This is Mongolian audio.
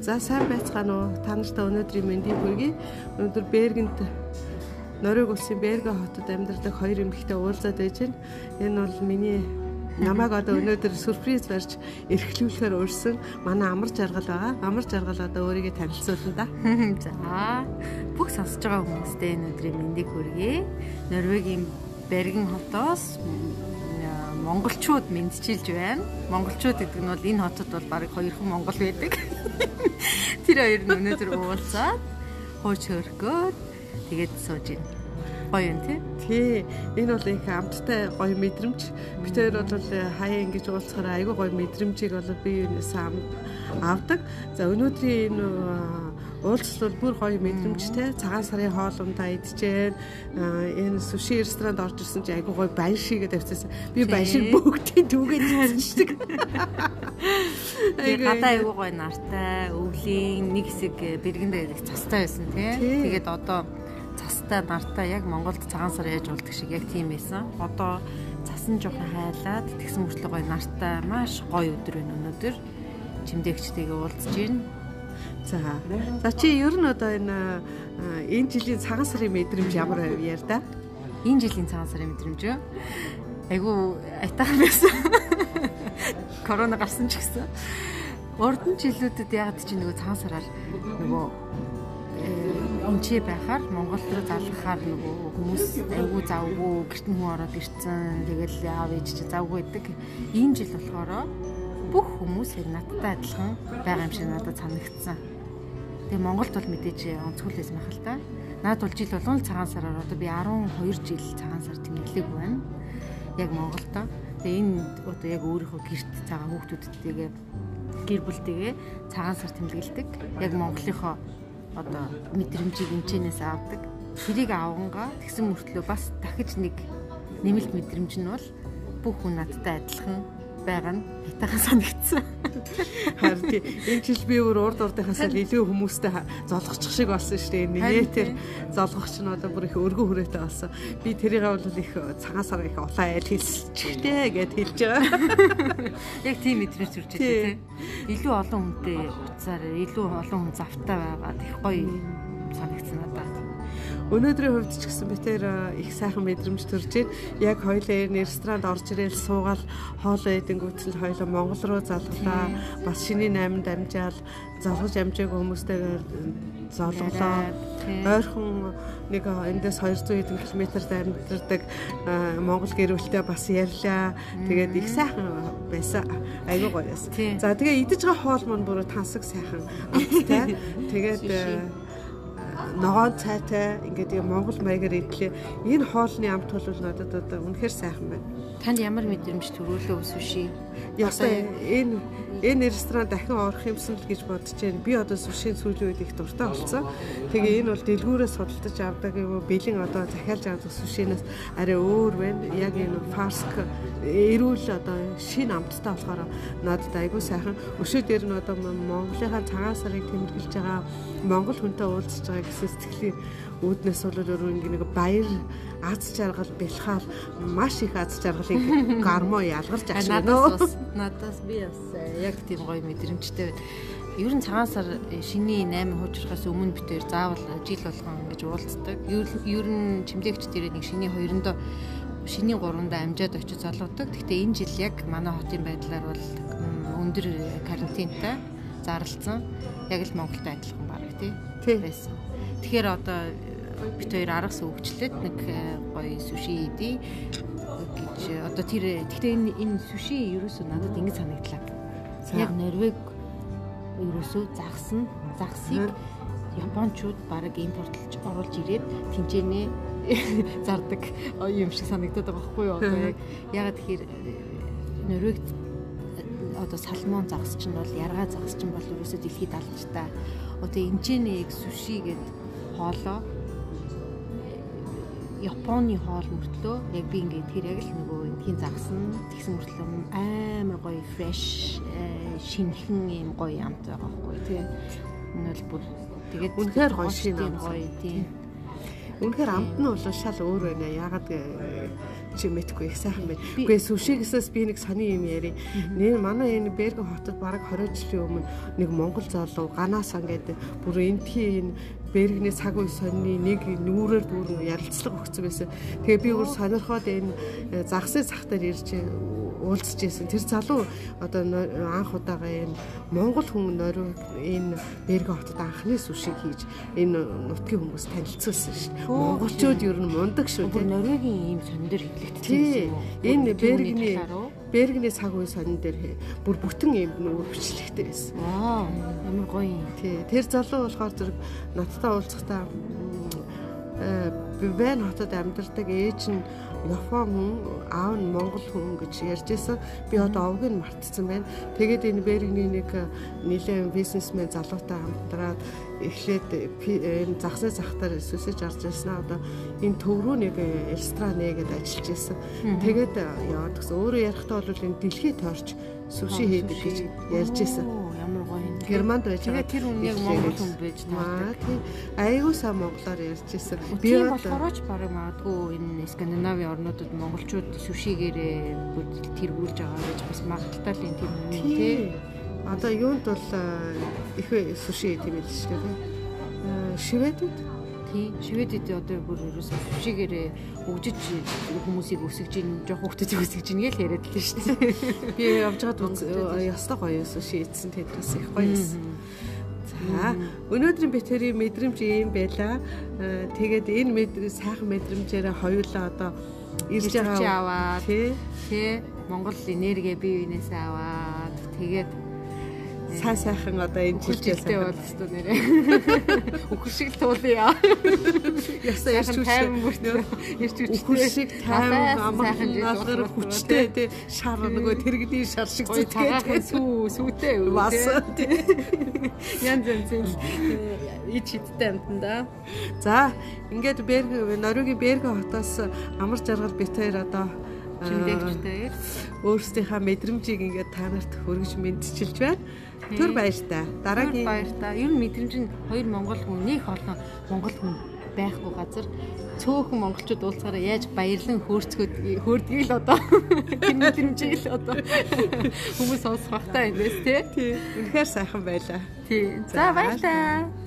За сайн байцгаана уу? Та нартай өнөөдрийн мэндийг хүргэе. Өнөөдөр Бергенд Норвег улсын Берге хотод амьдардаг хоёр эмэгтэй уулзаад байж байна. Энэ бол миний намайг одоо өнөөдөр сюрприз барьж эрхлүүлэхээр урьсан манай амар жаргал байгаа. Амар жаргал одоо өөрийгөө танилцуулна да. За бүх сонсож байгаа хүмүүстээ энэ өдрийн мэндийг хүргэе. Норвегийн Берген хотоос монголчууд мэдчилж байна. Монголчууд гэдэг нь бол энэ хотод бол бараг хоёрхан монгол байдаг. Тэр хоёр нь өнөөдөр уулзаад хууч хөргөөд тэгээд сууж байна. Гоё юм тий. Тий. Энэ бол их амттай гоё мэдрэмж. Бид хоёр бол хаяа ингэж уулзахаар айгүй гоё мэдрэмжийг бол би юунаас авдаг. За өнөөдрийн энэ уулзлал бүр гоё мэдрэмжтэй. Цагаан сарын хоолундаа идчихээн энэ суши ресторанд орж ирсэн чи айгуу гоё баян шигээ тавьчихсан би баян шиг бүгдийн түүгээд ярьчихдаг Тэгээ гадаа айгуу гоё нартай өвлийн нэг хэсэг бэргэндээ их цастай байсан тий. Тэгээд одоо цастай нартай яг Монголд цагаан сар яаж уулдаг шиг яг тийм байсан. Одоо цасан жоохон хайлаад тэгсэн мөртлөө гоё нартай маш гоё өдөр байна өнөөдөр. Чимдээгчтэйгээ уулзж байна За. За чи ер нь одоо энэ энэ жилийн цагаан сарын мэдрэмж ямар байв яар да? Энэ жилийн цагаан сарын мэдрэмж юу? Айгу айтаахан байсан. Корона гарсан ч гэсэн. Урд нь жилүүдэд яг чи нөгөө цагаан сараар нөгөө эмчээ байхаар Монгол руу залгахаар нөгөө хүмүүс айгүй завгүй гэрт нь хүн ороод ирцэн тэгэл аав ээж чи завгүй байдаг. Энэ жил болохоор бүх хүмүүс яг надтай адилхан байгаа юм шиг надад санагдсан. Тэгээ Монголд бол мэдээж онцгой байсан байх л та. Наад бол жил болгон цагаан сараар одоо би 12 жил цагаан сар тэмдэглээг байна. Яг Монголдо. Тэгээ энэ одоо яг өөрийнхөө гэрт цагаан хүүхдүүдтэйгээ гэр бүлтэйгээ цагаан сар тэмдэглэдэг. Яг Монголынхоо одоо мэдрэмжийг энэчнээс авдаг. Тэрийг авангаа тэгсэн мөртлөө бас дахиж нэг нэмэлт мэдрэмж нь бол бүх хүн надтай адилхан байгаа нь хайтахан санагдсан. Харин энэ жил би өөр урд урдынхаас л илүү хүмүүстэй золгочих шиг болсон шүү дээ. Нэтэр золгогч нь одоо бүр их өргөн хүрээтэй болсон. Би тэрийг бол их цагаан сар их улаан айл хэлсчихтэй гэд хэлж байгаа. Яг тийм мэдрэмж төрж байгаа тий. Илүү олон хүнтэй уцаар илүү олон хүн завтай байгаа. Их гоё санагдсан надад. Өнөөдрийн хувьд ч гэсэн би тэр их сайхан мэдрэмж төрж байна. Яг хоёлаа энэ ресторанд орж ирээл суугаал хоолоо идэнгүүтэл хоёлаа Монгол руу залглаа. Бас шинийн 8-нд амжаал залгаж амжааг хүмүүстэйгээр золголоо. Ойрхон нэг эндээс 200 хэдэн километрд амьдардаг Монгол гэр бүлтэй бас ярьлаа. Тэгээд их сайхан байсан. Айгуу гоё байсан. За тэгээ идэж байгаа хоол мань бүр тансаг сайхан. Тэгээд ногоон цайтай ингээд яг Монгол маягаар идлээ. Энэ хоолны амт бол надад одоо үнэхээр сайхан байна. Танд ямар мэдрэмж төрүүлээ үсвши? Ясаа энэ энэ ресторан дахин орох юмсан л гэж бодож байна. Би одоо сүшийн сүүлийн үед их дуртай болсон. Тэгээ энэ бол дэлгүүрээс судалдаж авдаг юм бэлэн одоо захиалж авдаг сүшинээс арай өөр байна. Яг энэ фарск эрүүл одоо шин амттай болохоор надад айгүй сайхан. Өшөө дээр нь одоо Монголынхаа цагаан сарыг тэмдэглэж байгаа Монгол хүнтэй уулзж байгаа гэсэн сэтгэлийн үүднээс бол өөрөө ингэ нэг баяр аз жаргал бэлхаал маш их аз жаргалыг гармо ялгарч аж надаас надаас би бас э, яг тийм гоё мэдрэмжтэй байна. Ер нь цагаан сар э, шиний 8 хуучрахаас өмнө битээр заавал жил болгон ингэж уулздаг. Ер нь чимлэгч дээр нэг шиний 2-нд шиний 3-нд амжаад очиж залгадаг. Гэхдээ энэ жил яг манай хотын байдлаар бол өндөр карантинтай зарлцсан. Яг л Монголтой адилхан баг тий байсан. Тэгэхээр одоо бит хоёр аргас өвчлээд нэг э, гоё суши идий гэж одоо тэр гэхдээ энэ энэ суши ерөөсөө надад ингэ санагдлаа. Яг Норвег ерөөсөө загсан загсыг японочууд баг импортлж оруулж ирээд тэнцэнэ зардаг юм шиг санагдаад байгаа байхгүй юу? Одоо яг ягаад тэгэхээр Норвегт одоо салмон загас чинь бол яргаа загас чинь бол ерөөсөө дэлхийд алжтай одоо эмчэнэг суши гэд хоолоо Японы хоол мөртлөө яг би ингээд тэр яг л нөгөө эндхийн загсан тэгсэн мөртлөө амар гоё э, шинхэн юм гоё амт байгаа байхгүй тий. Энэ бол бүр тэгээд үнэхээр гоё шин гоё тий. Үнэхээр амт нь бол шал өөр байна. Ягаад чи мэдгүй их сайхан байна. Үгүй сүшигсээс би нэг сони юм яри. Нэ манай энэ Берген хотод бараг 20 жилийн өмнө нэг монгол залуу ганаасан гэдэг бүр энтхийн энэ Бергний цаг үе сонины нэг нүүрээр дүүрэн ярилцлага өгсөн байсан. Тэгээ би өөр сонирхоод энэ э, загсны цагтаар ирж уулзж байсан. Тэр залуу одоо анх удаага энэ Монгол хүн нойроо энэ Бергэ хотод анхны сүшиг хийж энэ нутгийн хүмүүс танилцуулсан шүү дээ. Монголчууд ер нь мундаг шүү дээ. Норвегийн ийм сонир уу? Энэ Бергний Бергний цаг үе сонин дээр бүр бүтэн юм нүүр бичлэгтэй байсан. Аа ямар гоё юм. Тий. Тэр залуу болохоор зэрэг надтай уулзахдаа Бивэн хотод амьдардаг ээж нь Япон хүн, аав нь Монгол хүн гэж ярьж байсан. Би одоо овг нь мартсан байна. Тэгээд энэ Бергний нэг нэлээд бизнесмен залуутай хамтраад эхлээд энэ загсны захтар сүсэж арж ирсэн. Одоо энэ төв рүү нэг ресторан нэгэд ажиллаж ирсэн. Тэгээд яваад гэсэн. Өөрөө ярихдаа бол энэ дэлхий тойрч сүши хийдэг гэж ярьж ирсэн. Гоё юм. Германд байж байгаа. Тэр хүн яг монгол хүн байж таардаг. Тийм. Айгуу сайн монголоор ярьж ирсэн. Би болохоор ч барыг магадгүй энэ Скандинавийн орнуудад монголчууд сүшигээрээ тэргүүлж байгаа гэж бас магадaltaй л тийм юм тий. Одоо юунд бол их сүши тийм л шүү дээ. Шведэд тий. Шведэд одоо бүр ерөөсөө сүшигээрээ өгжиж хүмүүсийг өсгөж ин жоох хүмүүсийг өсгөж ин гэж яриад л шүү дээ. Би явж байгаад ястаа гоё сүши ийдсэн тэдрээс их гоё юмсан. За өнөөдрийн битэрийн мэдрэмж ийм байлаа. Тэгээд энэ мэдрэмж сайхан мэдрэмжээрээ хоёулаа одоо ирж байгаа тий. Тий. Монгол энерги бие биенээсээ аваад тэгээд сайн сайхан одоо энэ жилдээ бол өстө нэрээ. Үхэр шиг туулъя. Ясаа ярьж тайван бүртээ ярьж үхэр шиг тайван амархан налгар хүчтэй тий. шар нөгөө тэрэгний шар шиг зүтгээд сүү сүүтэй бас тий. янз янз ид хиттэй амтанда. За ингээд Берг Норвегийн Берг хотоос амар жаргал бит хоёр одоо Чиндэгчтэй өөрсдийнхаа мэдрэмжийг ингээд та нарт хүргэж мэдчилж байна. Төр баяртай. Дараагийн баяртай. Ер нь мэдрэмж нь хоёр монгол хүн нэг олон монгол хүн байхгүй газар цөөхөн монголчууд уулзгаараа яаж баярлан хөөрцгöd хөөрдгийг л одоо тэр мэдрэмжийг л одоо хүмүүс сонсох багтаа юм байна. Тий. Үнэхээр сайхан байлаа. Тий. За баярлалаа.